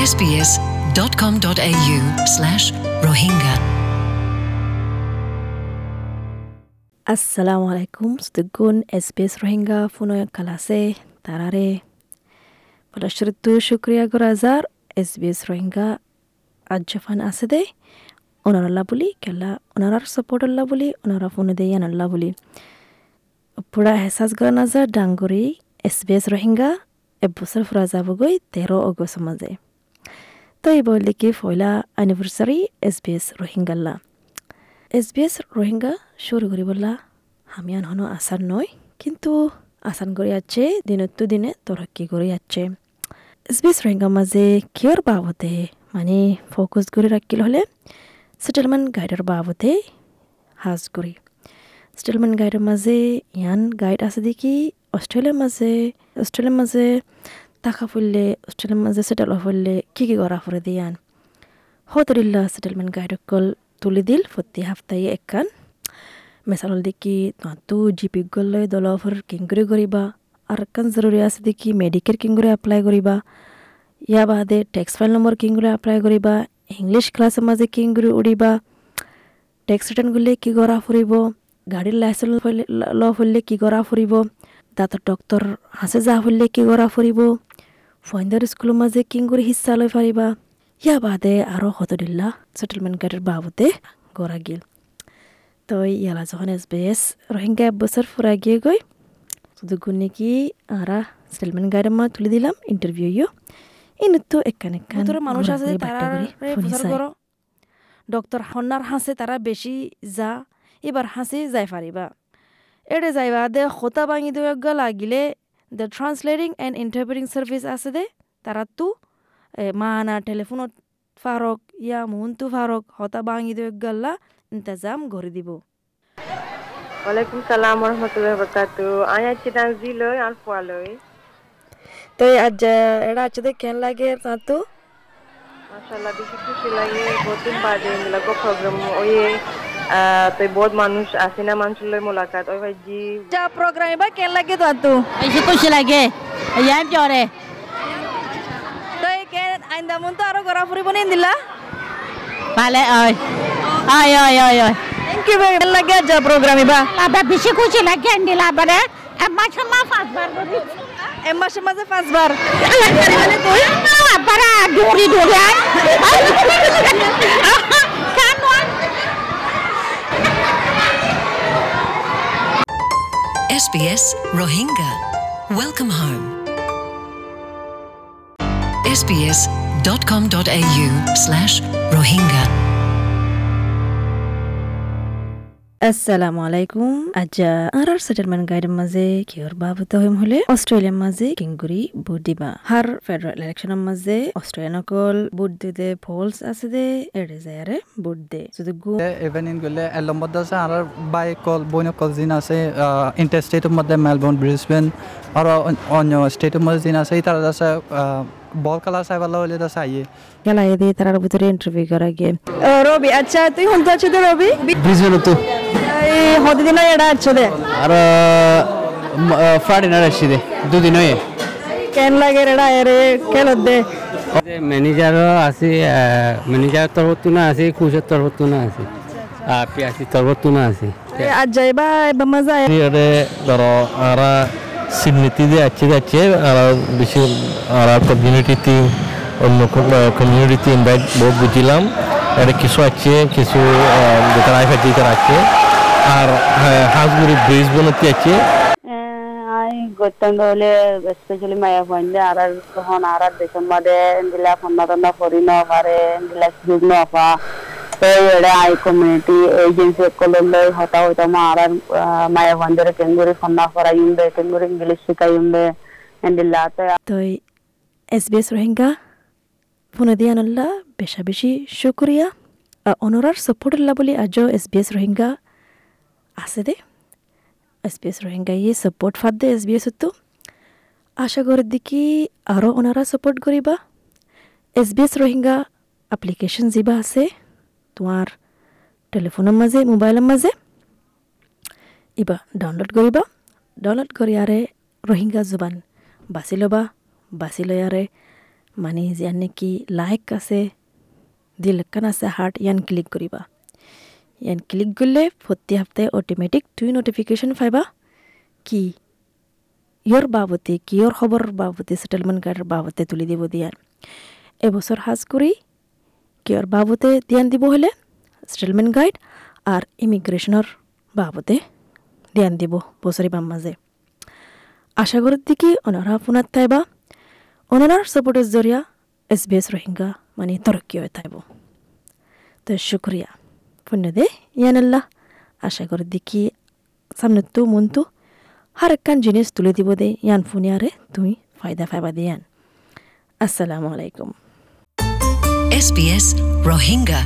sbs.com.au slash rohingya. assalamu alaikum, sudgun sbs rohingya funo kalase, tarare. ফলশ্রুতু শুক্রিয়া গরাজার SBS Rohingya আজ্জফান আছে দে ওনারাল্লা বলি কেলা ওনারার সাপোর্ট আল্লাহ বলি ওনারা ফোনে দেই আল্লাহ বলি পুরা হেসাস গরা নাজার ডাঙ্গরি এসবিএস রোহিঙ্গা এবছর ফুরা যাবগৈ তেরো অগস্ট মাঝে তো এই বললি কি ফয়লা অ্যানিভার্সারি এসবিএস রোহিঙ্গাল্লা এসবিএস রোহিঙ্গা শুরু করি বললা আমি আনহনো আসান নয় কিন্তু আসান করে যাচ্ছে দিনতো দিনে তরক্কি করে যাচ্ছে এসবিএস রোহিঙ্গা মাঝে কিয়র বাবদে মানে ফোকাস করে রাখিল হলে সেটেলমেন্ট গাইডের বাবদে হাজ করি সেটেলমেন্ট গাইডের মাঝে ইয়ান গাইড আছে দেখি অস্ট্রেলিয়ার মাঝে অস্ট্রেলিয়ার মাঝে টাকা ফুললে অস্ট্রেলিয়ার মাঝে সেটেল ফুললে কী কী করা ফুরে দিয়ান হতরিল্লা সেটেলমেন্ট গাইড অকল তুলি দিল প্রতি হাফতাই একখান মেসাল দেখি তু জিপি গলৈ দলফর কিংগুৰি কৰিবা আর একখান জরুরি আছে দেখি মেডিকেল কিংগুৰি এপ্লাই কৰিবা ইয়া বাদে টেক্স ফাইল নম্বৰ কিংগুৰি এপ্লাই কৰিবা ইংলিছ ক্লাছৰ মাজে কিংগুৰি উৰিবা টেক্স ৰিটাৰ্ণ কৰিলে কি কৰা ফুৰিব গাড়ীৰ লাইচেন্স ল ফুৰিলে কি কৰা ফুৰিব দাঁতৰ ডক্তৰ হাঁচে যা ফুৰিলে কি কৰা ফুৰিব ফইন্দাৰ স্কুলৰ মাজে কিংগুৰি হিচ্ছা লৈ পাৰিবা। ইয়া বাদে আৰু সতদিল্লা সেটেলমেন্ট গাড়ীৰ বাবদে গৰা গিল। তো ইয়ালা যখন এস বি এস রোহিঙ্গা এক বছর ফুরা গিয়ে গই শুধু নাকি আরা সেটেলমেন্ট গাড়ির মা তুলে দিলাম ইন্টারভিউ ইয়ে ইনু তো একান ভিতরে মানুষ আছে তারা। ডক্টর হন্নার হাসে তারা বেশি যা এবার হাসি যাই পারিবা এড়ে যাইবা দে হতা ভাঙি দে লাগিলে the translating and interpreting service আছে দে তারা তু মানা টেলিফোনত ফারক ইয়া মুহন্তু ফারক হতা ভাঙি দে গল্লা ইন্তজাম করে দিব Waalaikumsalam warahmatullahi wabarakatuh. Anya cidang ziloi alfualoi. তো আজ এড়া আছে দে কেন লাগে তাতু Mashallah বেশি খুশি লাগে বহুত দিন বাদে মিলাগো প্রোগ্রাম তো বহুত মানুষ আসে না মানুষের মোলাকাত ওই ভাই জি যা প্রোগ্রাম বা কেন লাগে তাতু বেশি খুশি লাগে ইয়াম চরে তো এই কেন আইন্দা মন তো আরও গড়া ফুরিব নিন দিলা ভালে ওই ওই ওই ওই ওই থ্যাংক ইউ ভেরি লাগে যা প্রোগ্রাম বা আবার বেশি খুশি লাগে দিলা আবার এমা সমা পাঁচবার করি এ মাসে মাঝে পাঁচবার আবার দৌড়ি দৌড়ি SBS Rohingya. Welcome home. sbs.com.au slash rohingya. আসসালামু আলাইকুম আজ আর সেটেলমেন্ট গাইডের মাঝে কিয়র বাবত হইম হলে? অস্ট্রেলিয়ার মাঝে কিংগুরি ভোট দিবা হার ফেডারেল ইলেকশনের মাঝে অস্ট্রেলিয়ান অকল ভোট দিতে ফলস আছে দে, এড়ে যায় আরে ভোট দে শুধু গু ইভেনিং গ'লে এলম মধ্যে আছে আৰু বাই কল বইন কল যিন আছে ষ্টেটৰ মধ্যে মেলবৰ্ণ ব্ৰিজবেন আৰু অন্য ষ্টেটৰ মধ্যে যিন আছে তাৰ আছে বল कला साहब वाला वाले दस आइए गला ये दे तारा बुतरे इंटरव्यू करा गे রবি আচ্ছা তুই হন্ত আছো তো রবি? বিজনেস তো। এই হদ দিন এডা আছো দে আর ফ্রাইডে না রাশি দে দুদিন হয়ে। কেন লাগে রেডা এরে কেন দে? ম্যানেজার আছে ম্যানেজার তরফ তো না আছে কুশের তরফ তো না আছে। আর পিয়াসি তরফ তো না আছে। আজ যাইবা এবার মজা আরে ধরো আরা সিডনিতে যাচ্ছে যাচ্ছে, আর বেশি, আর কমিউনিটিতে অন্য কমিউনিটিতে ইনভাইট বহুত বুঝিলাম। এটা কিছু আছে, কিছু যেটা রাইফ আছে আছে আর হাঁসগুড়ি ব্রিজ বনতে আছে। আর আর দেশন বাদে দিলা ফন্না টন্না ফরি ন পারে দিলা সুযোগ ন পা তো এড়ে আই কমিউনিটি এজেন্সি কললে হতা হইতা মা আর মায়া ফাইন্ডে কেঙ্গুরি ফন্না ফরা ইউন্দে কেঙ্গুরি ইংলিশ শিখা ইউন্দে দিলা তো তো এসবিএস রোহিঙ্গা ফোনে দিয়ে আনল্লা বেশা বেশি শুক্রিয়া অনরার সাপোর্ট আল্লাহ বলি আজও এসবিএস রোহিঙ্গা আছে দে এসবিএস রোহিঙ্গা ইয়ে সাপোর্ট ফাদ দে এসবিএস তো আশা করি দেখি আরও ওনারা সাপোর্ট করিবা এসবিএস রোহিঙ্গা এপ্লিকেশন যিবা আছে তোমাৰ টেলিফোনৰ মাজে মোবাইলৰ মাজে ইবা ডাউনলোড কৰিবা ডাউনলোড কৰি আৰে ৰোহিংগা জুবান বাছি ল'বা বাছি লৈ আৰে মানে যে নাকি লাইক আছে দিল কান আছে হার্ট ইয়ান ক্লিক করিবা ইয়ান ক্লিক করলে প্রতি সপ্তাহে অটোমেটিক তুই নোটিফিকেশন পাইবা কি ইয়র বাবতে কিয়র খবর বাবতে সেটেলমেন্ট কার্ডের বাবতে তুলি দিব দিয়ান এবছর হাজ করি কিয়র বাবতে দিয়ান দিব হলে সেটেলমেন্ট গাইড আর ইমিগ্রেশনের বাবতে ধ্যান দিব বছরি বাম মাঝে। আশা করি দিকে ওনারা ফোনাত থাইবা ওনার সাপোর্টের জরিয়া এস বি এস রোহিঙ্গা মানে তরক্কি হয়ে থাইব তো শুক্রিয়া পুণ্য দে, ইয়ানাল্লাহ। আশা করি দেখি সামনে তো মন তো হার একখান জিনিস তুলে দিব দে, ইয়ান ফুনিয়ারে তুমি ফায়দা ফাইবা দিয়ান। আসসালামু আলাইকুম। SBS Rohingya.